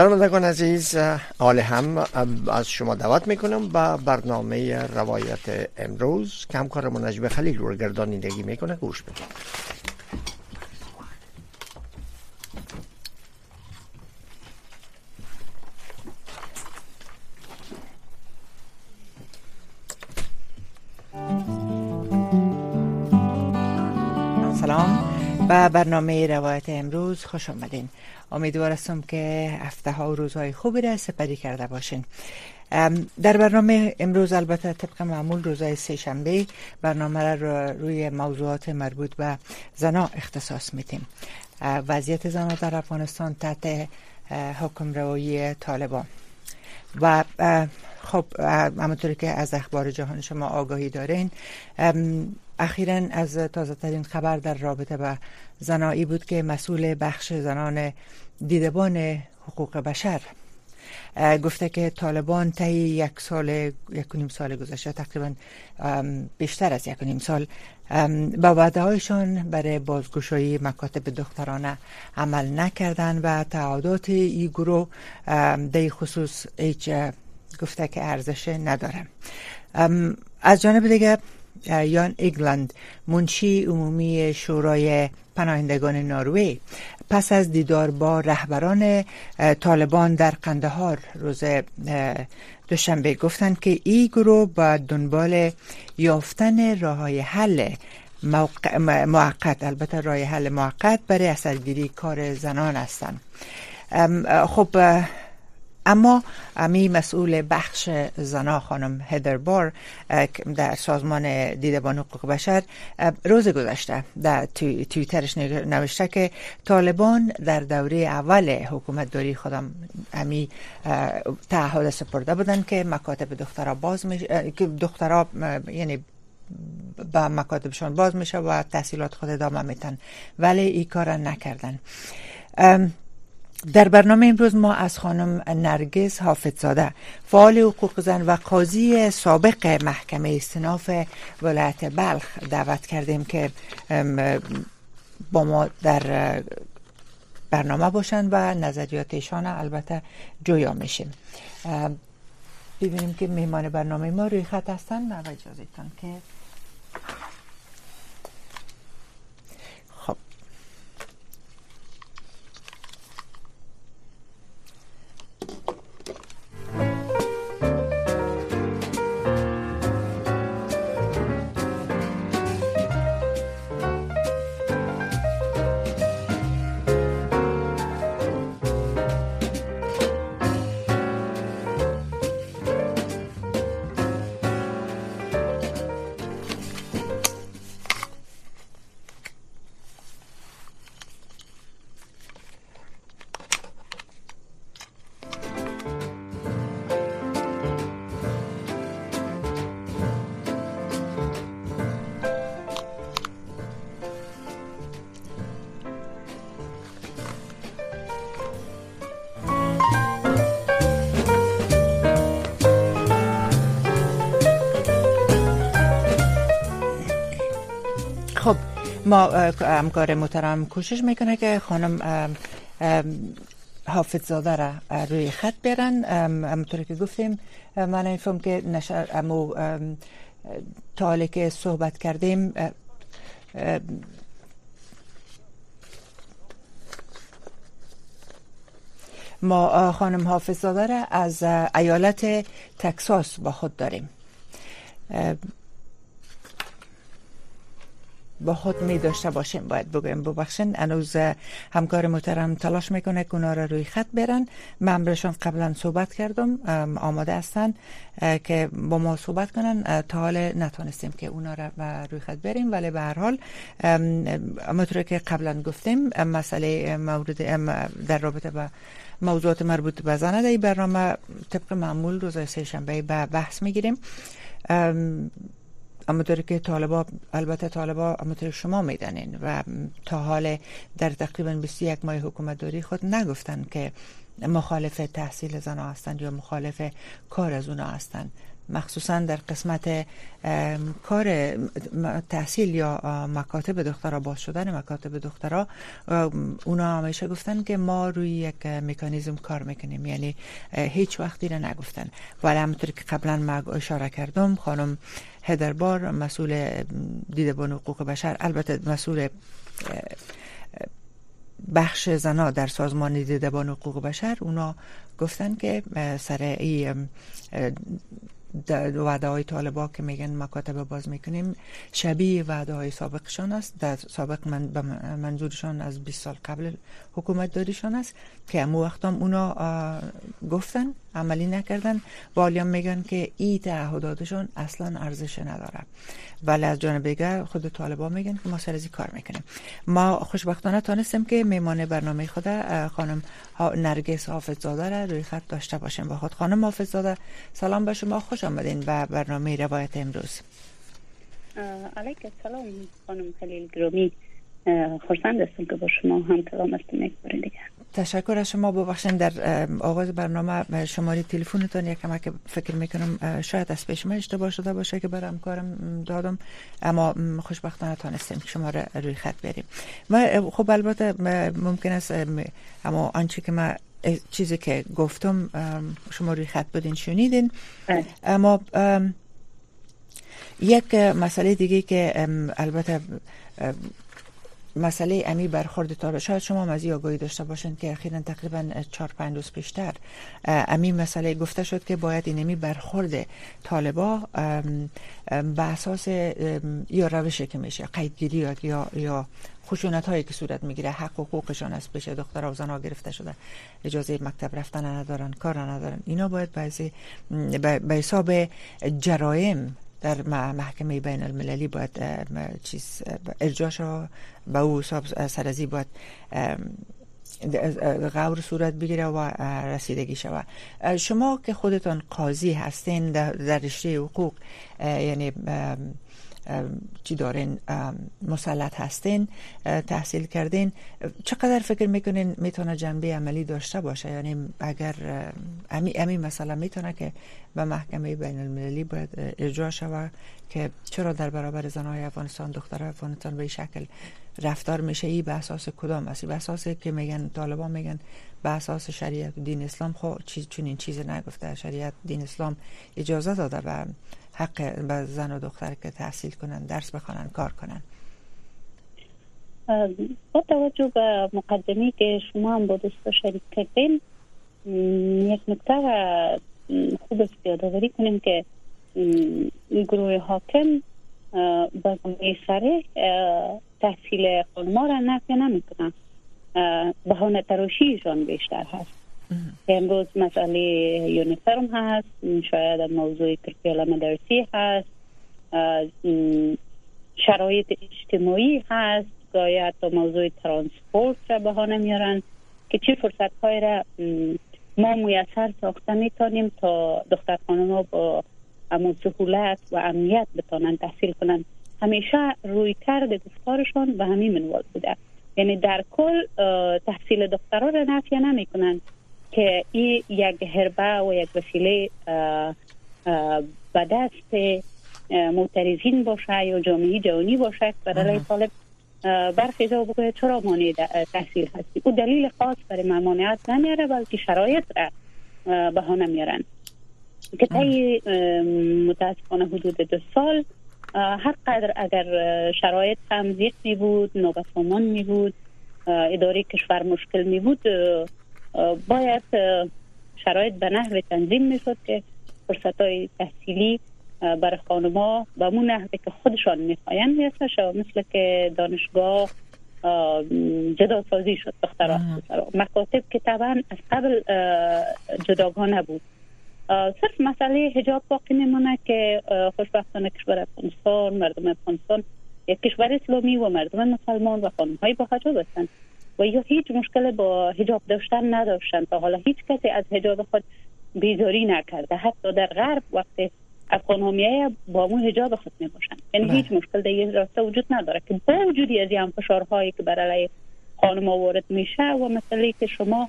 شنوندگان عزیز. حال هم از شما دعوت می‌کنم به برنامه روایت امروز. که همکار نجیب خلیل رو گردانندگی می‌کنه. گوش بدید سلام. به برنامه روایت امروز خوش آمدین. امیدوار هستم که هفته ها و روزهای خوبی را سپری کرده باشین. در برنامه امروز البته طبق معمول روزهای سه شنبه برنامه را روی موضوعات مربوط به زنا اختصاص میتیم وضعیت زنا در افغانستان تحت حکم روایی طالبان. و خب همونطوری که از اخبار جهان شما آگاهی دارین اخیرا از تازه ترین خبر در رابطه با زنایی بود که مسئول بخش زنان دیدبان حقوق بشر. گفته که طالبان طی یک سال یک نیم سال گذشته تقریبا بیشتر از یک نیم سال با وعده هایشان برای بازگشایی مکاتب دخترانه عمل نکردن و تعادات ای گروه در خصوص هیچ گفته که ارزش نداره از جانب دیگه یان ایگلند منشی عمومی شورای پناهندگان نروژ پس از دیدار با رهبران طالبان در قندهار روز دوشنبه گفتند که این گروه با دنبال یافتن راه حل موقت البته راه حل موقت برای اثرگیری کار زنان هستند. خب اما امی مسئول بخش زنا خانم هدر بار در سازمان دیدبان حقوق بشر روز گذشته در تویترش نوشته که طالبان در دوره اول حکومت داری خودم امی تعهد سپرده بودن که مکاتب دخترها باز که دخترها یعنی با مکاتبشان باز میشه و تحصیلات خود ادامه میتن. ولی این کار نکردن. در برنامه امروز ما از خانم نرگس حافظزاده فعال حقوق زن و قاضی سابق محکمه استناف ولایت بلخ دعوت کردیم که با ما در برنامه باشند و نظریات ایشان البته جویا میشیم ببینیم که مهمان برنامه ما روی خط هستن و اجازه که ما همکار محترم کوشش می‌کنه که خانم حافظ زاده را روی خط برن همونطور که گفتیم من این که نشر امو تا که صحبت کردیم ما خانم حافظ زاده را از ایالت تکساس با خود داریم. با خود می داشته باشیم. باید بگویم ببخشین. انوز همکار محترم تلاش می‌کنه که اونا رو روی خط برن. من برشان قبلا صحبت کردم. آماده هستن که با ما صحبت کنن. تا حال نتونستیم که اونا رو روی خط بریم. ولی به هر حال همونطور که قبلا گفتیم مسئله مورد در رابطه با موضوعات مربوط به زنه در برنامه طبق معمول روز سه شنبه به بحث می‌گیریم. امطوری که طالبا البته طالبا امطوری شما میدنین و تا حال در تقریبا 21 ماه حکومت داری خود نگفتن که مخالف تحصیل زن هستند یا مخالف کار از اونا هستند. مخصوصا در قسمت کار تحصیل یا مکاتب دخترها باز شدن مکاتب دخترها اونا همیشه گفتن که ما روی یک مکانیزم کار می‌کنیم. یعنی هیچ وقتی را نگفتن. ولی همونطور که قبلا ما اشاره کردم خانم هدربار مسئول دیدبان حقوق بشر البته مسئول بخش زنا در سازمان دیدبان حقوق بشر اونا گفتن که سر این وعده های طالبا که میگن مکاتب باز می‌کنیم شبیه وعده های سابقشان است. در سابق من منظورشان از 20 سال قبل حکومت داریشان است که امو وقتام اونا گفتن عملی نکردن. والیان میگن که ای تعهداتشون اصلا ارزش نداره. ولی از جانب دیگر خود طالبا میگن که ما سرزی کار می‌کنیم. ما خوشبختانه تانستیم که میمان برنامه خود خانم نرگس حافظزاده را روی خط داشته باشیم. با خود خانم حافظزاده سلام به شما خوش آمدین به برنامه روایت امروز. علیکم سلام خانم خلیل گرامی. هستم که با شما هم کلام استم دیگه تشکر از شما. ببخشید در آغاز برنامه شماره تلفنتون یکم که فکر می‌کنم شاید از پیش ما اشتباه شده باشه که برام کارم دادم اما خوشبختانه تانستیم که شما را روی خط بریم. ما خب البته ممکن است اما آنچه که ما چیزی که گفتم شما روی خط بودین شنیدین. اما یک مسئله دیگه که البته مسئله امی برخورد طالب شاید شما مزی آگاهی داشته باشند که اخیرا تقریبا 4 5 روز پیشتر امی مسئله گفته شد که باید این امی برخورد طالبا به اساس یا روشی که میشه قیدگیری یا یا خشونت هایی که صورت می‌گیره حق و حقوقشان از پیش دختر و زنها گرفته شده اجازه مکتب رفتن ندارن کار ندارن. اینا باید به حساب جرایم در محکمه بین المللی باید چیز ارجاش به او سرزی باید غور صورت بگیره و رسیدگی شود. شما که خودتان قاضی هستین در رشته حقوق یعنی چی دارین؟ مسلط هستین تحصیل کردین. چقدر فکر می‌کنین می‌تونه جنبه عملی داشته باشه؟ یعنی اگر امی, امی مثلا می‌تونه که به محکمه بین المللی باید ارجاع شود که چرا در برابر زنهای افغانستان دختر افغانستان به شکل رفتار میشه؟ ای به اساس کدام است؟ به اساس که میگن طالبان میگن به اساس شریعت دین اسلام خو چیز چون این چیز نگفته. شریعت دین اسلام اجازه داده و حق زن و دختر که تحصیل کنن درس بخوانن کار کنن. با توجه به مقدمی که شما هم با دوستا شریک کردین یک نکته خوب است یادآوری کنیم که گروه حاکم به سره تحصیل خانما را نفی نمی‌کنن. بهانه تراشیشان بیشتر هست. امروز مسئله یونیفرم هست شاید موضوع کرکولم درسی هست شرایط اجتماعی هست گاهی حتی موضوع ترانسپورت را بهانه میارن که چه فرصت های را ما میسر ساخته می‌تونیم تا دختر ها با امو سهولت و امنیت بتانن تحصیل کنن. همیشه روی کرد گفتارشان به همین منوال بوده. یعنی در کل تحصیل دخترها را نفیه نمی کنن که این یک هربه و یک وسیله به دست معترضین باشه یا جامعه جهانی باشه برای طالب برخی جا بگوید چرا مانع تحصیل هستی. او دلیل خاص برای ممانعت نمیاره بلکه شرایط را بهانه میارن که تایی متاسفانه حدود دو سال هر قدر اگر شرایط هم زیق می بود نوبسامان می بود اداره کشور مشکل می بود باید شرایط به نحو تنظیم می شد که فرصت های تحصیلی برای خانما به مون نحوه که خودشان می‌خواین شد مثل که دانشگاه جدا سازی شد دخترها مکاتب که طبعا از قبل جداگانه بود. صرف مسئله حجاب باقی میمونه که خوشبختانه کشور افغانستان مردم افغانستان یک کشور اسلامی و مردم مسلمان و خانم های با حجاب هستند. و یا هیچ مشکل با هجاب داشتن نداشتن تا حالا هیچ کسی از هجاب خود بیزاری نکرده حتی در غرب وقتی افغان ها با مو هجاب خود می باشن یعنی بله. هیچ مشکل در این راسته وجود نداره که با وجودی از این فشارهایی که برای خانم وارد میشه و مسئله که شما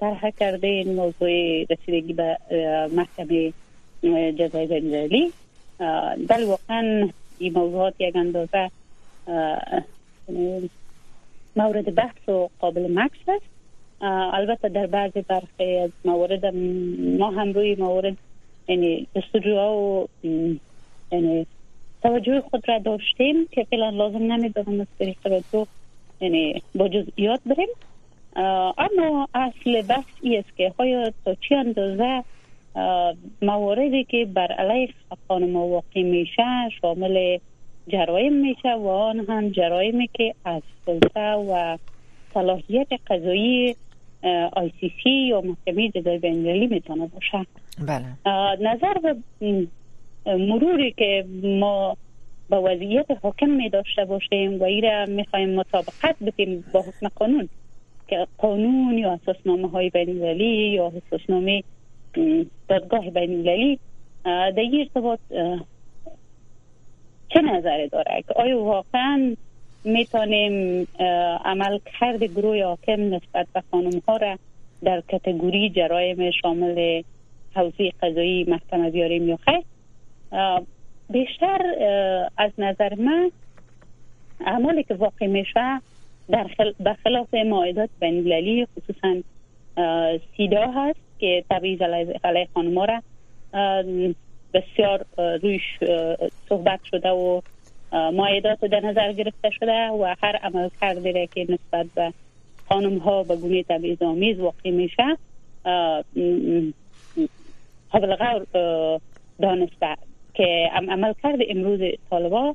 طرح کرده این موضوع رسیدگی به محکمه جزای بین‌المللی بله واقعا این موضوعات یک اندازه مورد بحث و قابل مکس است. البته در بعضی برخی از موارد ما هم روی موارد یعنی جستجوها و یعنی توجه خود را داشتیم که فعلا لازم نمی‌دونم از طریق توجه یعنی با جزئیات بریم. اما اصل بحث ای است که آیا تا چی اندازه مواردی که بر علیه خانم واقع میشه شامل جرایم میشه و آن هم جرایمی که از سلطه و صلاحیت قضایی آی سی سی یا محکمه جزای بین‌المللی می‌تونه باشه. بله. نظر به مروری که ما با وضعیت حاکم می داشته باشیم و ایره می‌خوایم مطابقت بتیم با حکم قانون که قانون یا اساسنامه های بین یا اساسنامه دادگاه بین المللی در ارتباط چه نظری داره که آیا واقعا می‌تونیم عمل کرد گروه حاکم نسبت به خانم ها را در کتگوری جرایم شامل حوزه قضایی محکمه بیاریم یا خیر؟ بیشتر از نظر من اعمالی که واقع میشه در خل... خلاف معایدات بین خصوصا سیدا هست که تبعیض علیه خانم را بسیار رویش صحبت شده و معایدات در نظر گرفته شده و هر عمل کرده که نسبت به خانم ها به گونه تبعیض آمیز واقع میشه قبل غور دانسته. که عمل کرده امروز طالبا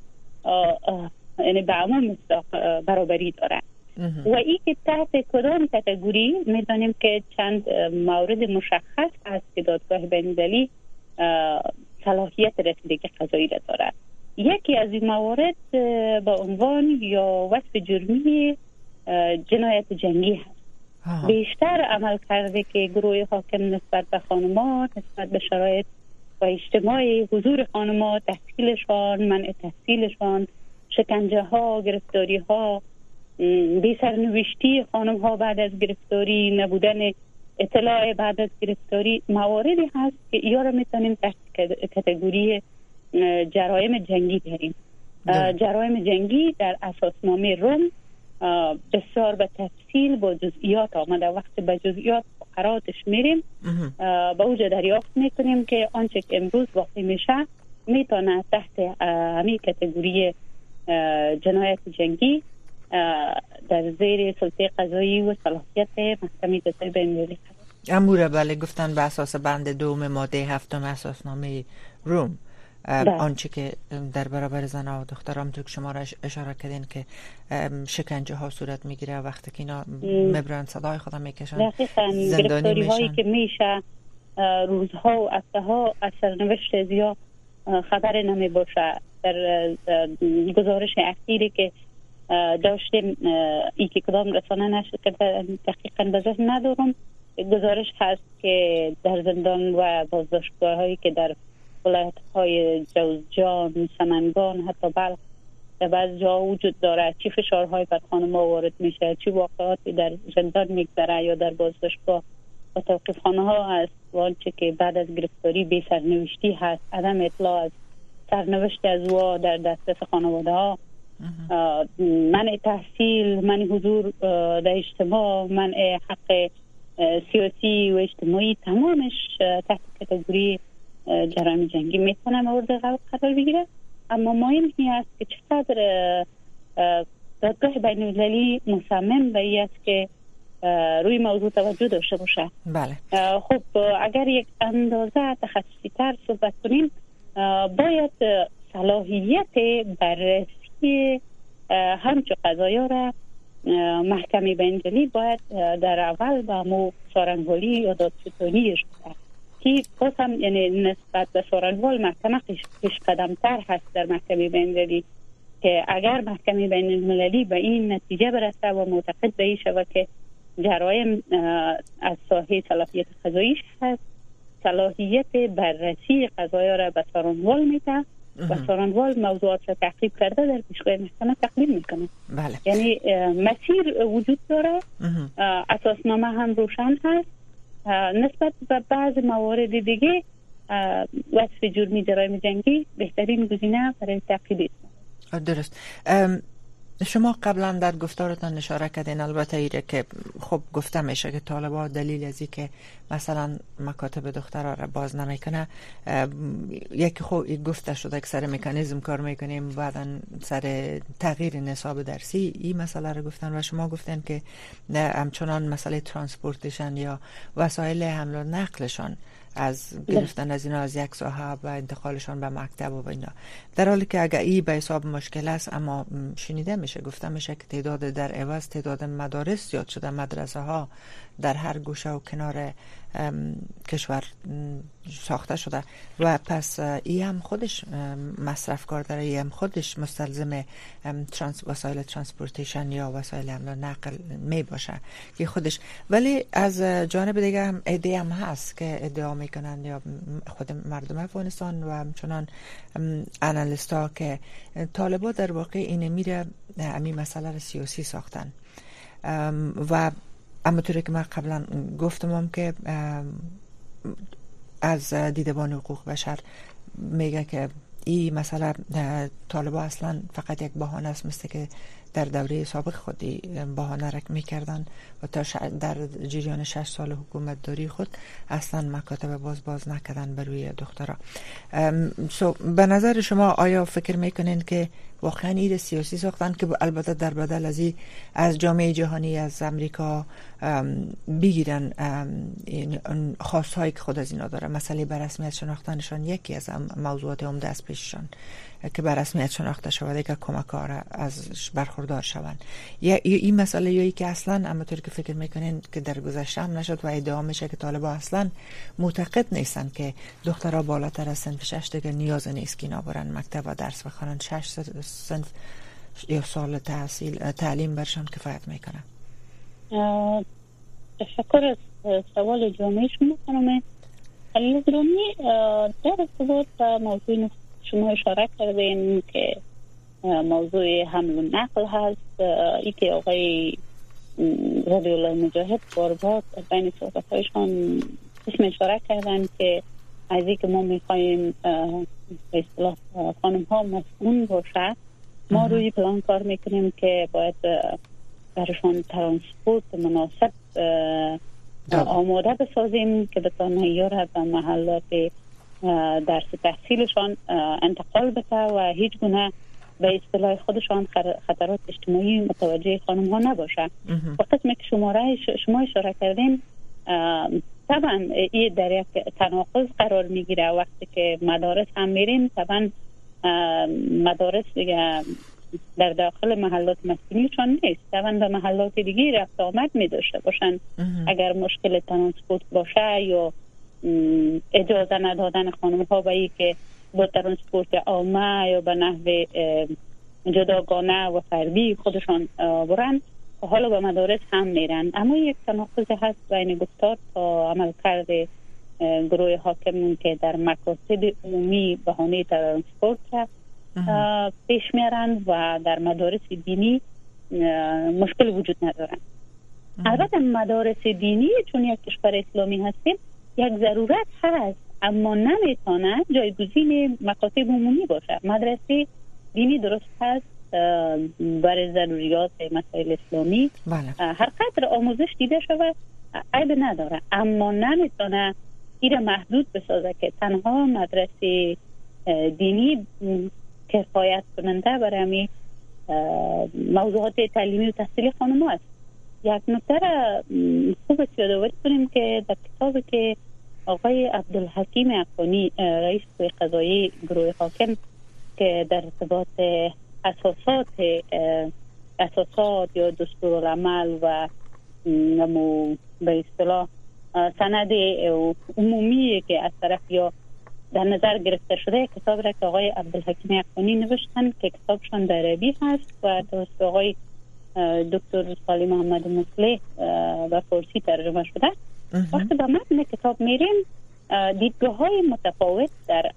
یعنی به عموم برابری داره. و ای که تحت کدام کتگوری می‌دانیم که چند مورد مشخص است که دادگاه بین‌المللی صلاحیت رسیدگی قضایی را دارد. یکی از این موارد با عنوان یا وصف جرمی جنایت جنگی هست. بیشتر عمل کرده که گروه حاکم نسبت به خانمات نسبت به شرایط و اجتماعی حضور خانمات تحصیلشان منع تحصیلشان شکنجه ها گرفتاری ها بی سرنوشتی خانم ها بعد از گرفتاری نبودن اطلاع بعد از گرفتاری مواردی هست که یا را می‌تونیم تحت کتگوری جرایم جنگی بریم جرایم جنگی در اساسنامه روم بسیار به تفصیل با جزئیات آمده. وقتی به جزئیات قراراتش میریم با اوجه دریافت می‌کنیم که آنچه که امروز واقع میشه می‌تونه تحت همین کتگوری جنایت جنگی در زیر سلطه قضایی و صلاحیت محکمه جزای بین‌المللی اموره بله گفتن به اساس بند دوم ماده هفتم اساسنامه روم. بله. آنچه که در برابر زن و دخترام تو شما را اشاره کردین که شکنجه ها صورت می‌گیره وقتی که اینا مبرن صدای خودم می‌کشن زندانی هایی که میشه روزها و هفته ها از سرنوشت زیاد خبر نمی باشه. در گزارش اخیری که داشتیم ای که کدام رسانه نشد که دقیقا ذهن ندارم. گزارش هست که در زندان و بازداشتگاه هایی که در ولایت های جوزجان سمنگان حتی بلخ در بعض جا وجود داره چی فشارهای بر خانم وارد میشه چی واقعاتی در زندان میگذره یا در بازداشتگاه و توقیف خانه ها هست و آنچه که بعد از گرفتاری بی سرنوشتی هست. عدم اطلاع از سرنوشت از وا در دسترس خانواده ها. منع تحصیل منع حضور در اجتماع منع حق سیاسی و اجتماعی تمامش تحت کتگوری جرایم جنگی می‌تونه مورد قرار بگیره اما مهم این است که چقدر دادگاه بین المللی مصمم به است که روی موضوع توجه داشته باشه. بله. خب اگر یک اندازه تخصصی تر صحبت کنیم باید صلاحیت بررسی همچو قضایا را محکمه بینجلی باید در اول با مو سارنگولی یا دادستانیش که باز هم یعنی نسبت به سارنوال محکمه پیش قدم تر هست در محکمه بینجلی که اگر محکمه بین المللی به این نتیجه برسه و معتقد به این شود که جرایم از ساحه صلاحیت قضاییش هست صلاحیت بررسی قضایا را به سارانوال میده و سارانوال موضوعات را تحقیب کرده در پیشگاه محکمه تقدیم می‌کنه. بله. یعنی مسیر وجود داره اساسنامه هم روشن هست. نسبت به بعض موارد دیگه وصف جرمی جرایم جنگی بهترین گزینه برای تعقیب درست. شما قبلا در گفتارتان اشاره کردین البته ایره که خب گفته میشه که طالبا دلیل از که مثلا مکاتب دخترها را باز نمی‌کنه یکی خب گفته شده که سر مکانیزم کار می‌کنیم بعدا سر تغییر نصاب درسی این مسئله را گفتن و شما گفتن که همچنان مسئله transportation یا وسایل حمل و نقلشان از گرفتن از اینا از یک ساحه و انتقالشان به مکتب و اینا. در حالی که اگر ای به حساب مشکل است اما شنیده میشه گفته میشه که تعداد در عوض تعداد مدارس زیاد شده. مدرسه ها در هر گوشه و کنار کشور ساخته شده. و پس ای هم خودش مصرف کار داره ای هم خودش مستلزم ترانس وسایل transportation یا وسایل حمل نقل می باشه که خودش. ولی از جانب دیگه هم ایده هم هست که ادعا می‌کنن یا خود مردم افغانستان و همچنان انالیست ها که طالبا در واقع اینه میره همین مسئله سیاسی ساختن. و اما طوری که من قبلا گفتم که از دیدبان حقوق بشر میگه که این مسئله طالبا اصلا فقط یک بهانه است مثل که در دوره سابق خودی بهانه رک می‌کردن و تا در جریان شش سال حکومت داری خود اصلا مکاتب باز باز نکردن بر روی دخترها سو به نظر شما آیا فکر می‌کنین که واقعا ایر سیاسی ساختن که البته در بدل از از جامعه جهانی از امریکا بگیرن خواست که خود از اینا داره مسئله به رسمیت شناختنشان یکی از موضوعات عمده از پیششان که به رسمیت شناخته شود که کمک از برخوردار شوند. این مسئله یایی که اصلا همونطور که فکر می‌کنین که در گذشته هم نشد و ادعا میشه که طالبا اصلا معتقد نیستن که دخترها بالاتر از سنف شش دیگه نیاز نیست که اینا برن مکتب و درس بخونن شش سنف یا سال تحصیل تعلیم برشان کفایت می‌کنه تشکر از سوال جامعه شما خانم خلیل در ارتباط با موضوع شما اشاره کردین که موضوع حمل و نقل هست. ای که آقای رضی الله مجاهد بارباد بین صحبت هایشان اسم اشاره کردن که از که ما می‌خوایم به اصطلاح خانم ها مسئول باشه ما روی پلان کار می‌کنیم که باید برشان ترانسپورت مناسب آماده بسازیم که بتانه یاره به محلات درس تحصیلشان انتقال بده و هیچ گونه به اصطلاح خودشان خطرات اجتماعی متوجه خانم ها نباشه وقتی که شماره شما اشاره کردین طبعا این در یک تناقض قرار می‌گیره. وقتی که مدارس هم میریم طبعا مدارس دیگه در داخل محلات چون نیست. طبعا به محلات دیگه رفت آمد می داشته باشن اگر مشکل ترانسپورت باشه یا اجازه ندادن خانم ها به که با ترانسپورت عامه یا به نحو جداگانه و فردی خودشان برن حالا به مدارس هم میرن. اما یک تناقض هست بین گفتار تا عمل کرده گروه حاکم که در مکاتب عمومی بهانه ترانسپورت پیش میارن و در مدارس دینی مشکل وجود ندارن. البته مدارس دینی چون یک کشور اسلامی هستیم یک ضرورت هست اما نمی‌تونه جایگزین مکاتب عمومی باشه. مدرسه دینی درست هست؟ برای ضروریات مسائل اسلامی بله. هر قدر آموزش دیده شود عیب نداره اما نمی‌تونه ایره محدود بسازه که تنها مدرسه دینی کفایت کننده برای موضوعات تعلیمی و تحصیلی خانم است یک نکته خوب یادآوری کنیم که در کتابی که آقای عبدالحکیم افغانی رئیس قضایی گروه حاکم که در ارتباط اساسات اساسات یا دستور العمل و نمو به اصطلاح سند عمومی که از طرف یا در نظر گرفته شده کتاب را که آقای عبدالحکیم اقوانی نوشتن که کتابشان در عربی هست و دوست آقای دکتر سالی محمد مسلح و فارسی ترجمه شده. وقتی به متن کتاب میریم دیدگاه های متفاوت در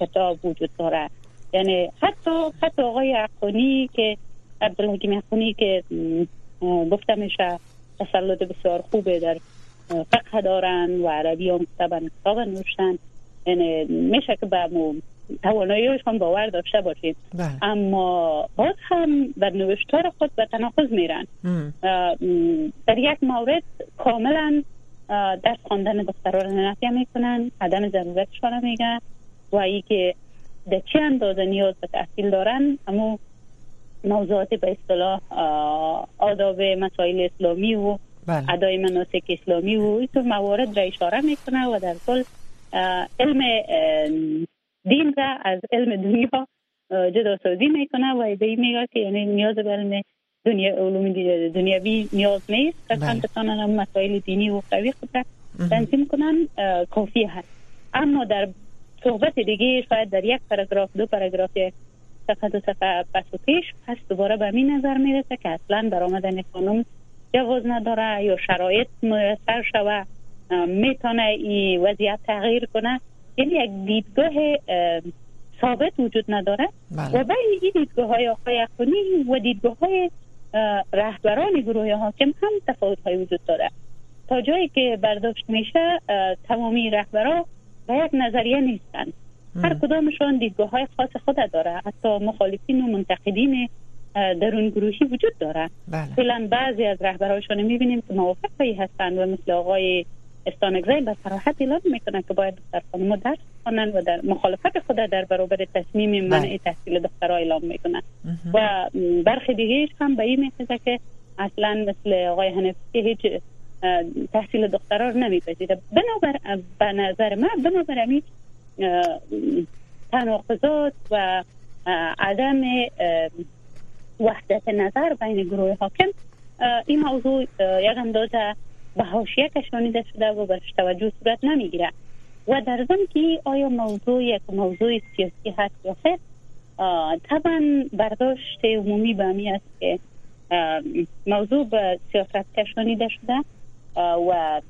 کتاب وجود داره یعنی حتی حتی آقای اقوانی که عبدالحکیم اقوانی که گفته میشه تسلط بسیار خوبه در فقه دارن و عربی هم کتاب کتاب نوشتن. یعنی میشه که به تواناییشان باور داشته باشید. بله. اما باز هم در نوشتار خود به تناقض میرن. در یک مورد کاملا درس خواندن دخترها را نفیه می‌کنن عدم ضرورتشان میگن. و ای که در چه اندازه نیاز به تحصیل دارن اما موضوعات به اصطلاح آداب مسائل اسلامی و بله. ادای مناسک اسلامی و این موارد را اشاره می‌کنه و در کل علم دین را از علم دنیا جدا سازی می‌کنه و به این میگه که یعنی نیاز به علم دنیا علوم دنیاوی نیاز نیست بله. بتانن مسائل دینی و قوی خود را تنظیم کنن کافی هست اما در صحبت دیگه شاید در یک پاراگراف دو پاراگراف صفحه دو صفحه پس و پیش. پس دوباره به می نظر می‌رسه که اصلا برآمدن خانم جواز نداره یا شرایط میسر شوه. می‌تونه این وضعیت تغییر کنه. یعنی یک دیدگاه ثابت وجود نداره. بله. و بین این دیدگاه های آقای اخونی و دیدگاه های رهبران گروه حاکم هم تفاوت های وجود داره. تا جایی که برداشت میشه تمامی رهبران به یک نظریه نیستن. هر کدامشان دیدگاه های خاص خود داره. حتی مخالفین و منتقدین درون گروهی وجود داره. بله. بعضی از رهبرانشان می‌بینیم که موافق هستند و مثل آقای استانگزای به صراحت اعلام می‌کنن که باید دختر خانم درس خوانن و در مخالفت خود در برابر تصمیم منع بله. تحصیل دخترها اعلام می‌کنن. و برخی دیگه هم به این میخوزه که اصلا مثل آقای حنفی که هیچ تحصیل دخترها رو نمیپذیره. بنابر به نظر من بنابر امی تناقضات و عدم وحدت نظر بین گروه حاکم این موضوع یک اندازه به حاشیه کشانیده شده و برش توجه صورت نمی‌گیره. و در ضمن که آیا موضوع یک موضوع سیاسی هست یا خیر طبعا برداشت عمومی به همی است که موضوع به سیاست کشانیده شده. و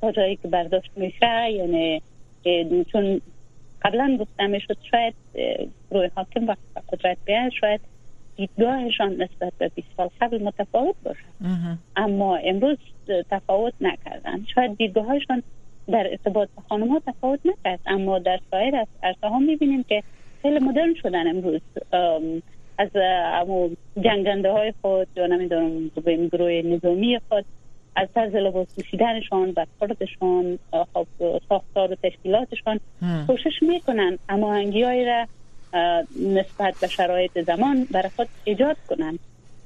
تا جایی که برداشت میشه یعنی چون قبلا گفته می‌شد شاید روی حاکم وقت قدرت بیاد شاید دیدگاهشان نسبت به 20 سال قبل متفاوت باشد اما امروز تفاوت نکردن. شاید دیدگاهشان در ارتباط با خانم ها تفاوت نکرد اما در سایر از عرصه ها می‌بینیم که خیلی مدرن شدن امروز. از امو جنگنده های خود یا نمی‌دونم گروه نظامی خود. از طرز لباس پوشیدنشان و خردشان خب ساختار و تشکیلاتشان کوشش می‌کنن اما هنگی را نسبت به شرایط زمان برای خود ایجاد کنند.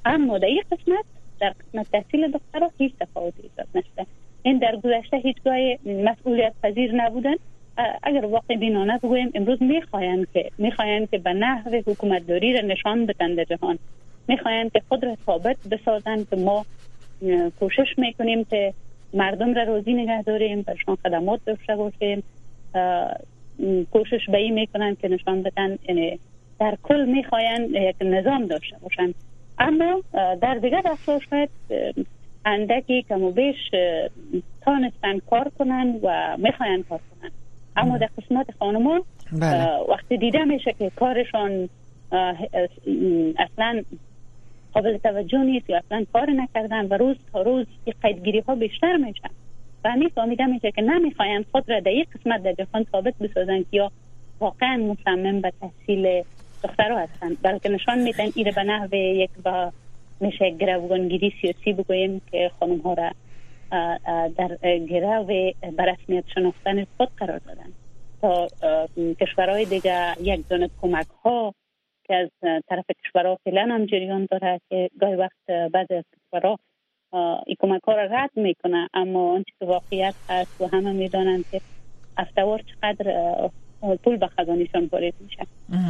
اما در این قسمت در قسمت تحصیل دخترها هیچ تفاوتی ایجاد نشده. این در گذشته هیچگاه مسئولیت پذیر نبودن. اگر واقع بینانه بگویم امروز می‌خواهند که می‌خواهند که به نحو حکومت داری را نشان بدن در جهان. می‌خواهند که خود را ثابت بسازند که ما کوشش می‌کنیم که مردم را روزی نگه داریم برشان خدمات داشته باشیم. کوشش به این می‌کنن که نشان بدن یعنی در کل می‌خواین یک نظام داشته باشن. اما در دیگر افراد شاید اندکی کم و بیش تانستن کار کنن و می‌خواین کار کنن. اما در قسمت خانما بله. وقتی دیده میشه که کارشان اصلا قابل توجه نیست یا اصلا کار نکردن و روز تا روز قیدگیری ها بیشتر میشن. و همین فهمیده میشه که نمی‌خواین خود را در یک قسمت در جهان ثابت بسازن که یا واقعا مصمم به تحصیل دخترها هستند بلکه نشان میدن ایره به نحو یک با میشه گروگانگیری سیاسی بگوییم که خانم ها را در گرو به رسمیت شناختن خود قرار دادن. تا کشورهای دیگه یک دونه کمک ها که از طرف کشورها فعلا هم جریان داره که گاهی وقت بعضی از کشورها این کمک ها را رد می‌کنه. اما آنچه که واقعیت هست و همه می‌دانند که افتوار چقدر پول به خزانیشان وارد میشه.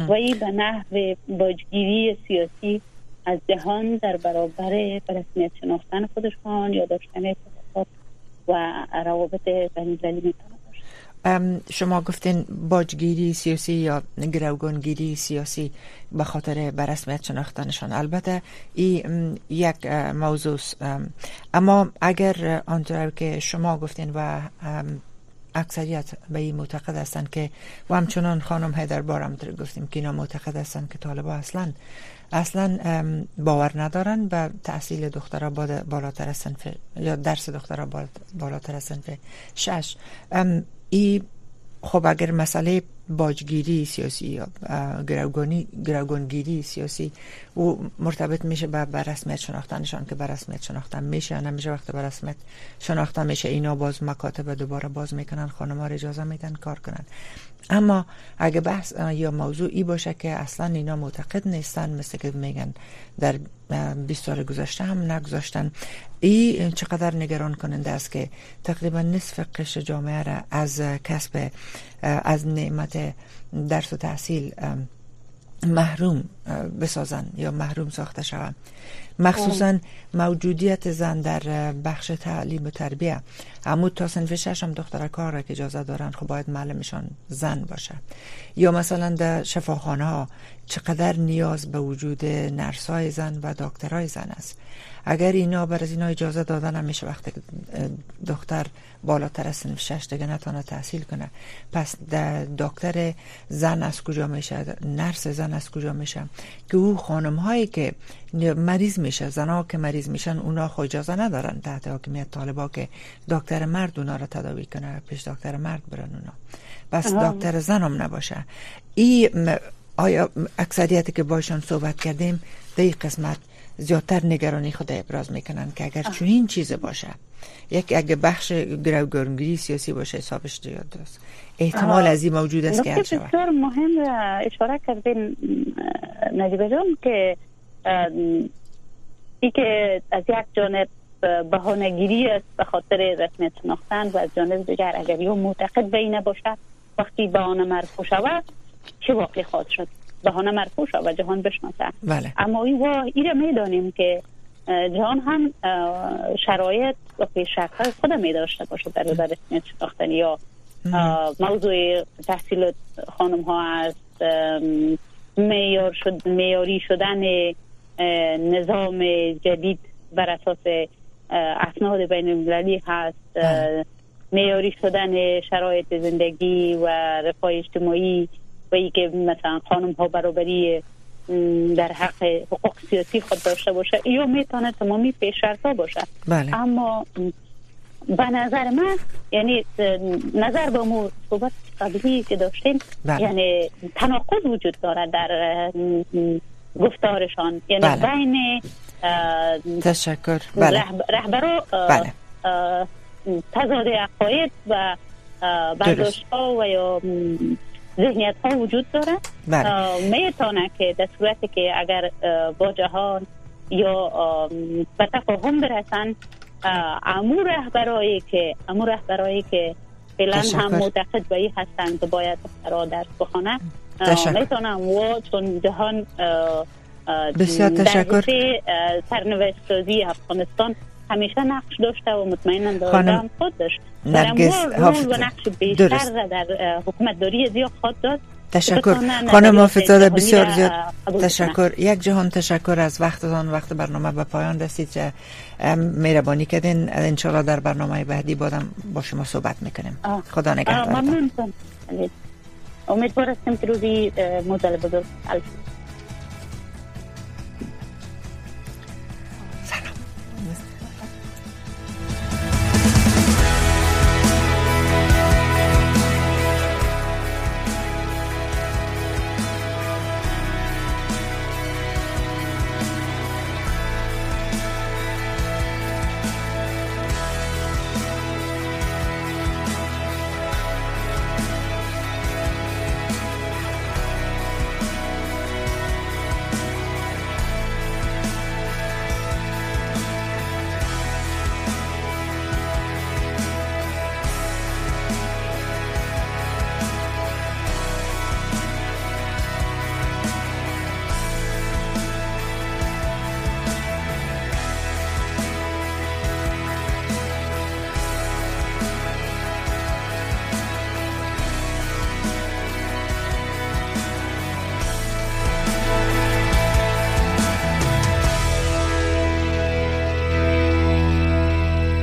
و این به نحو باجگیری سیاسی از جهان در برابر رسمیت شناختن خودشان یا داشتن اتفاقات و روابط بین المللی شما گفتین باجگیری سیاسی یا گروگانگیری سیاسی به خاطر برسمیت شناختنشان. البته این یک موضوع اما اگر آنطور که شما گفتین و اکثریت به این معتقد هستند که و همچنان خانم هیدر بارم گفتیم که اینا معتقد هستند که طالبا اصلا اصلا باور ندارن به تحصیل دخترها بالاتر از سنف یا درس دخترها بالاتر از سنف شش. ای خب اگر مسئله باجگیری سیاسی یا گروگانگیری سیاسی او مرتبط میشه به رسمیت شناختنشان که به رسمیت شناختن میشه یا نمیشه. وقت به رسمیت شناختن میشه اینا باز مکاتب دوباره باز می‌کنن خانم ها اجازه میدن کار کنن. اما اگه بحث یا موضوع ای باشه که اصلا اینا معتقد نیستن مثل که میگن در 20 سال گذشته هم نگذاشتن ای چقدر نگران کننده است که تقریبا نصف قشر جامعه را از کسب از نعمت درس و تحصیل محروم بسازن یا محروم ساخته شوند مخصوصا موجودیت زن در بخش تعلیم و تربیه. عمود تا سنف ششم دختر کار را که اجازه دارن خب باید معلمشان زن باشه. یا مثلا در شفاخانه ها چقدر نیاز به وجود نرسای زن و دکترای زن است. اگر اینا بر از اینا اجازه دادن نمیشه وقتی دختر بالاتر از سنف شش دیگه نتانه تحصیل کنه. پس دکتر زن از کجا میشه؟ نرس زن از کجا میشه؟ که او خانم هایی که مریض میشه زنها که مریض میشن اونا خود اجازه ندارن تحت حاکمیت طالبا که دکتر مرد اونا رو تداوی کنه پیش دکتر مرد برن اونا. بس دکتر زن هم نباشه این آیا اکثریتی که باشون صحبت کردیم در این قسمت زیادتر نگرانی خود ابراز می‌کنن که اگر چنین چیز باشه یک اگه بخش گروگانگیری سیاسی باشه حسابش زیاد است احتمال از این موجود است که بسیار مهم اشاره کردین نجیب جان که ای که از یک جانب بهانهگیری است به خاطر رسمیت شناختن و از جانب دیگر اگر یو معتقد به اینه باشه وقتی بهانه مرفوع شود چه واقعی خواهد شد؟ بهانه مرفوع شد و جهان بشناسه. بله. اما ای را می‌دانیم که جهان هم شرایط و پیشرفت های خود می داشته باشه در رسمیت شناختن یا موضوع تحصیل خانم ها است میار شد میاری شدن نظام جدید بر اساس اسناد بین المللی هست میاری شدن شرایط زندگی و رفاه اجتماعی و ای که مثلا خانم ها برابری در حق حقوق سیاسی خود داشته باشه یا می‌تونه تمامی پیشرفت باشه بله. اما به نظر من یعنی نظر به مو صحبت قبلی که داشتیم بله. یعنی تناقض وجود داره در گفتارشان یعنی بله. بین تشکر بله. رهبرا بله. تضاد عقاید و برداشت ها و یا ذهنیت ها وجود داره. بله. می‌تونه که در صورتی که اگر با جهان یا به تفاهم برسن امور رهبرایی که امور رهبرایی که فعلا هم معتقد به این هستند که باید درس بخونه می‌تونم و چون جهان بسیار تشکر. سرنوشت سازی افغانستان همیشه نقش داشته و مطمئنا دارم خود داشت. نرگس و نقش بیشتر در حکومت داری زیاد خود داد. تشکر. خانم حافظاده بسیار زیاد تشکر. یک جهان تشکر از وقتتان. وقت برنامه به پایان رسید. که مهربانی کردین. انشالله در برنامه بعدی بادم با شما صحبت می‌کنیم. خدا نگهدار ممنون امید هستم که روزی مزل بزرگ